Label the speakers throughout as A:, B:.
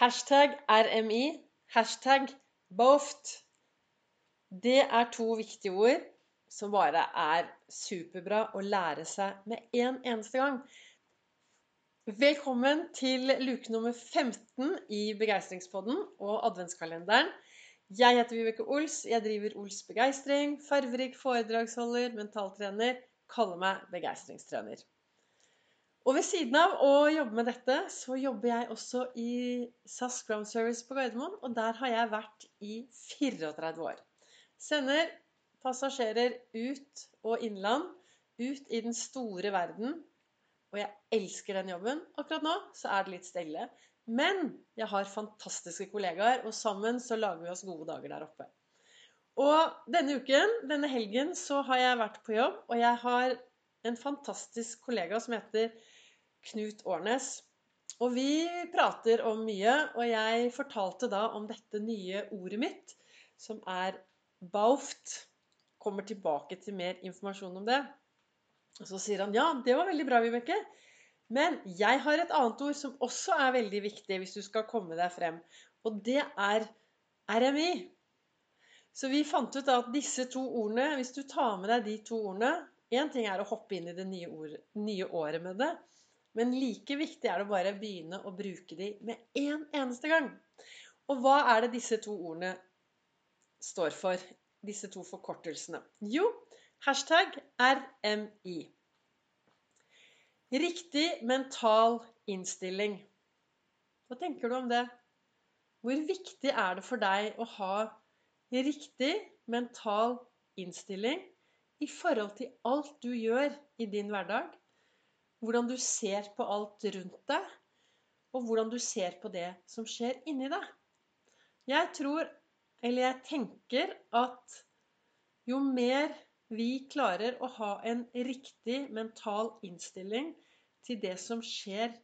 A: Hashtag RMI, hashtag BOFT. Det er to viktige ord som bare er superbra å lære seg med en eneste gang. Velkommen til luke nummer 15 i Begeistringspodden og adventskalenderen. Jeg heter Vibeke Ols. Jeg driver Ols Begeistring. Farverik foredragsholder, mentaltrener. Kaller meg begeistringstrener. Og ved siden av å jobbe med dette, så jobber jeg også i SAS Ground Service på Gardermoen. Og der har jeg vært i 34 år. Sender passasjerer ut og innland, ut i den store verden. Og jeg elsker den jobben. Akkurat nå så er det litt stille. Men jeg har fantastiske kollegaer, og sammen så lager vi oss gode dager der oppe. Og denne uken, denne helgen, så har jeg vært på jobb, og jeg har en fantastisk kollega som heter Knut Årnes. Og vi prater om mye, og jeg fortalte da om dette nye ordet mitt, som er bauft. Kommer tilbake til mer informasjon om det. Og så sier han ja, det var veldig bra, Vibeke. Men jeg har et annet ord som også er veldig viktig hvis du skal komme deg frem. Og det er RMI. Så vi fant ut at disse to ordene, hvis du tar med deg de to ordene Én ting er å hoppe inn i det nye, ord, nye, året med det, men like viktig er det å bare begynne å bruke de med en eneste gang. Og hva er det disse to ordene står for? Disse to forkortelsene? Jo, hashtag RMI. Riktig mental innstilling. Hva tenker du om det? Hvor viktig er det for deg å ha riktig mental innstilling i forhold til alt du gjør i din hverdag. Hvordan du ser på alt rundt deg, og hvordan du ser på det som skjer inni deg. Jeg tror, eller jeg tenker, at jo mer vi klarer å ha en riktig mental innstilling til det som skjer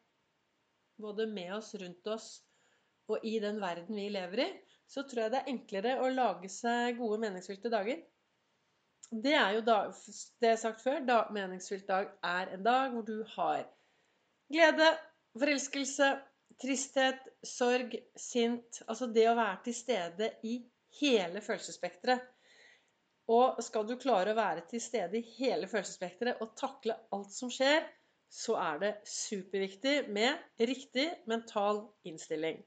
A: både med oss, rundt oss og i den verden vi lever i, så tror jeg det er enklere å lage seg gode, meningsfylte dager. Det er jo da, det jeg har sagt før, da meningsfylt dag er en dag hvor du har glede, forelskelse, tristhet, sorg, sint Altså det å være til stede i hele følelsesspekteret. Og skal du klare å være til stede i hele følelsesspekteret og takle alt som skjer, så er det superviktig med riktig mental innstilling.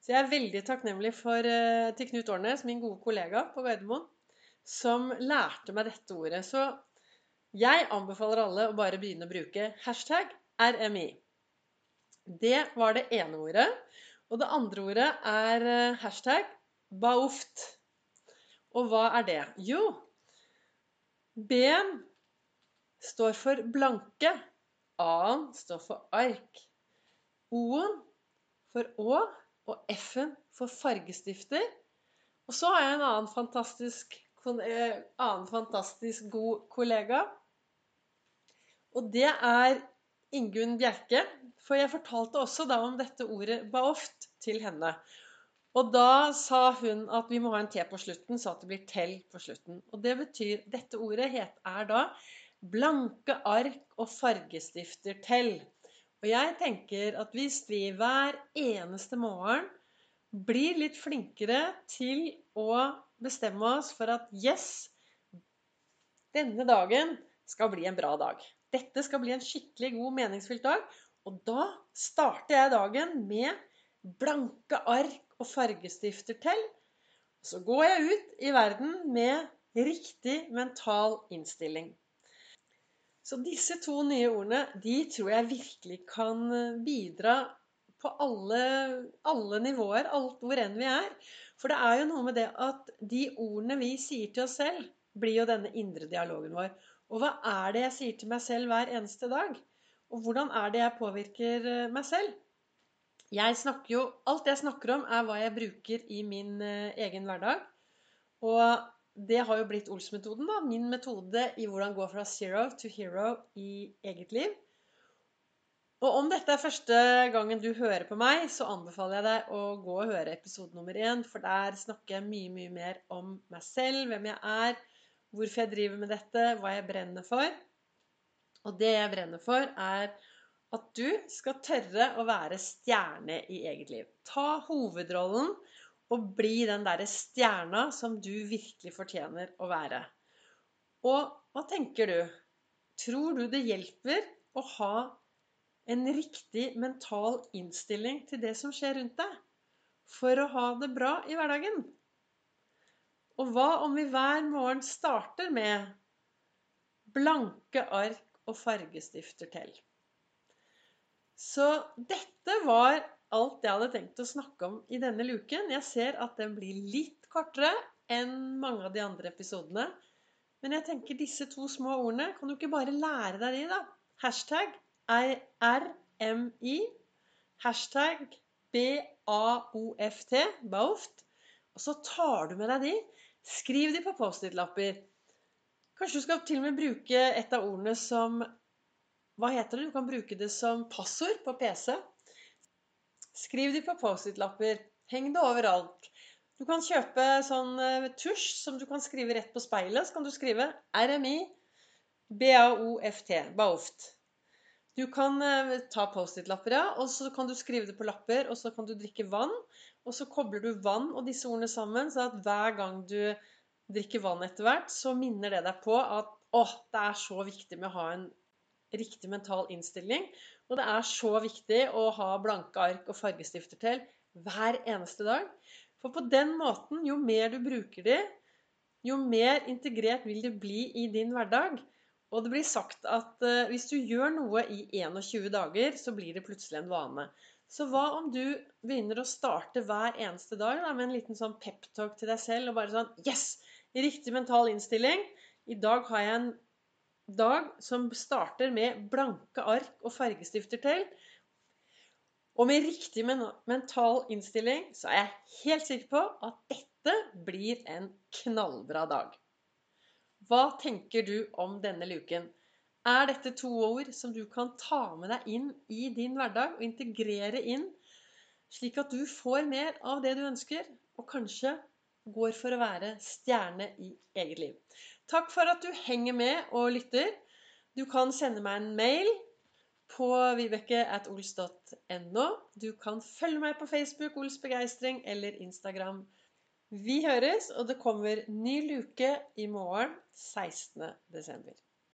A: Så jeg er veldig takknemlig for, eh, til Knut Årnes, min gode kollega på Gardermoen, som lærte meg dette ordet. Så jeg anbefaler alle å bare begynne å bruke hashtag RMI. Det var det ene ordet. Og det andre ordet er eh, hashtag baoft. Og hva er det? Jo, B-en står for blanke. A-en står for ark. O-en for å, og F-en for fargestifter. Og så har jeg en annen fantastisk en eh, annen fantastisk god kollega. Og det er Ingunn Bjerke. For jeg fortalte også da om dette ordet baoft til henne. Og da sa hun at vi må ha en T på slutten, så at det blir tell på slutten. Og det betyr Dette ordet er da blanke ark og fargestifter tell. Og jeg tenker at hvis vi hver eneste morgen blir litt flinkere til å bestemme oss for at yes, denne dagen skal bli en bra dag. Dette skal bli en skikkelig god, meningsfylt dag. Og da starter jeg dagen med blanke ark og fargestifter til. Så går jeg ut i verden med riktig mental innstilling. Så disse to nye ordene de tror jeg virkelig kan bidra på alle, alle nivåer, alt hvor enn vi er. For det er jo noe med det at de ordene vi sier til oss selv, blir jo denne indre dialogen vår. Og hva er det jeg sier til meg selv hver eneste dag? Og hvordan er det jeg påvirker eh, meg selv? Jeg snakker jo, Alt jeg snakker om, er hva jeg bruker i min uh, egen hverdag. Og det har jo blitt Ols-metoden, da. Min metode i hvordan gå fra zero to hero i eget liv. Og om dette er første gangen du hører på meg, så anbefaler jeg deg å gå og høre episode nummer én, for der snakker jeg mye, mye mer om meg selv, hvem jeg er, hvorfor jeg driver med dette, hva jeg brenner for. Og det jeg brenner for, er at du skal tørre å være stjerne i eget liv. Ta hovedrollen og bli den derre stjerna som du virkelig fortjener å være. Og hva tenker du? Tror du det hjelper å ha en riktig mental innstilling til det som skjer rundt deg, for å ha det bra i hverdagen? Og hva om vi hver morgen starter med blanke ark og fargestifter til? Så dette var alt jeg hadde tenkt å snakke om i denne luken. Jeg ser at den blir litt kortere enn mange av de andre episodene. Men jeg tenker disse to små ordene kan du ikke bare lære deg de, da? Hashtag RMI. Hashtag BAOFT. Baoft. Og så tar du med deg de Skriv de på Post-It-lapper. Kanskje du skal til og med bruke et av ordene som Hva heter det? Du kan bruke det som passord på PC. Skriv de på Post-It-lapper. Heng det overalt. Du kan kjøpe sånn uh, tusj som du kan skrive rett på speilet. Så kan du skrive RMI BAOFT. Baoft. Du kan uh, ta Post-It-lapper, ja, og så kan du skrive det på lapper, og så kan du drikke vann. Og så kobler du vann og disse ordene sammen, så at hver gang du drikker vann etter hvert, så minner det deg på at å, det er så viktig med å ha en riktig mental innstilling. Og det er så viktig å ha blanke ark og fargestifter til hver eneste dag. For på den måten, jo mer du bruker de, jo mer integrert vil du bli i din hverdag. Og det blir sagt at uh, hvis du gjør noe i 21 dager, så blir det plutselig en vane. Så hva om du begynner å starte hver eneste dag da, med en liten sånn peptalk til deg selv og bare sånn Yes! Riktig mental innstilling. I dag har jeg en dag som starter med blanke ark og fargestifter til. Og med riktig mental innstilling så er jeg helt sikker på at dette blir en knallbra dag. Hva tenker du om denne luken? Er dette to ord som du kan ta med deg inn i din hverdag og integrere inn, slik at du får mer av det du ønsker, og kanskje går for å være stjerne i eget liv? Takk for at du henger med og lytter. Du kan sende meg en mail på vibeke.ols.no. Du kan følge meg på Facebook, Ols Begeistring, eller Instagram. Vi høres, og det kommer ny luke i morgen 16. desember.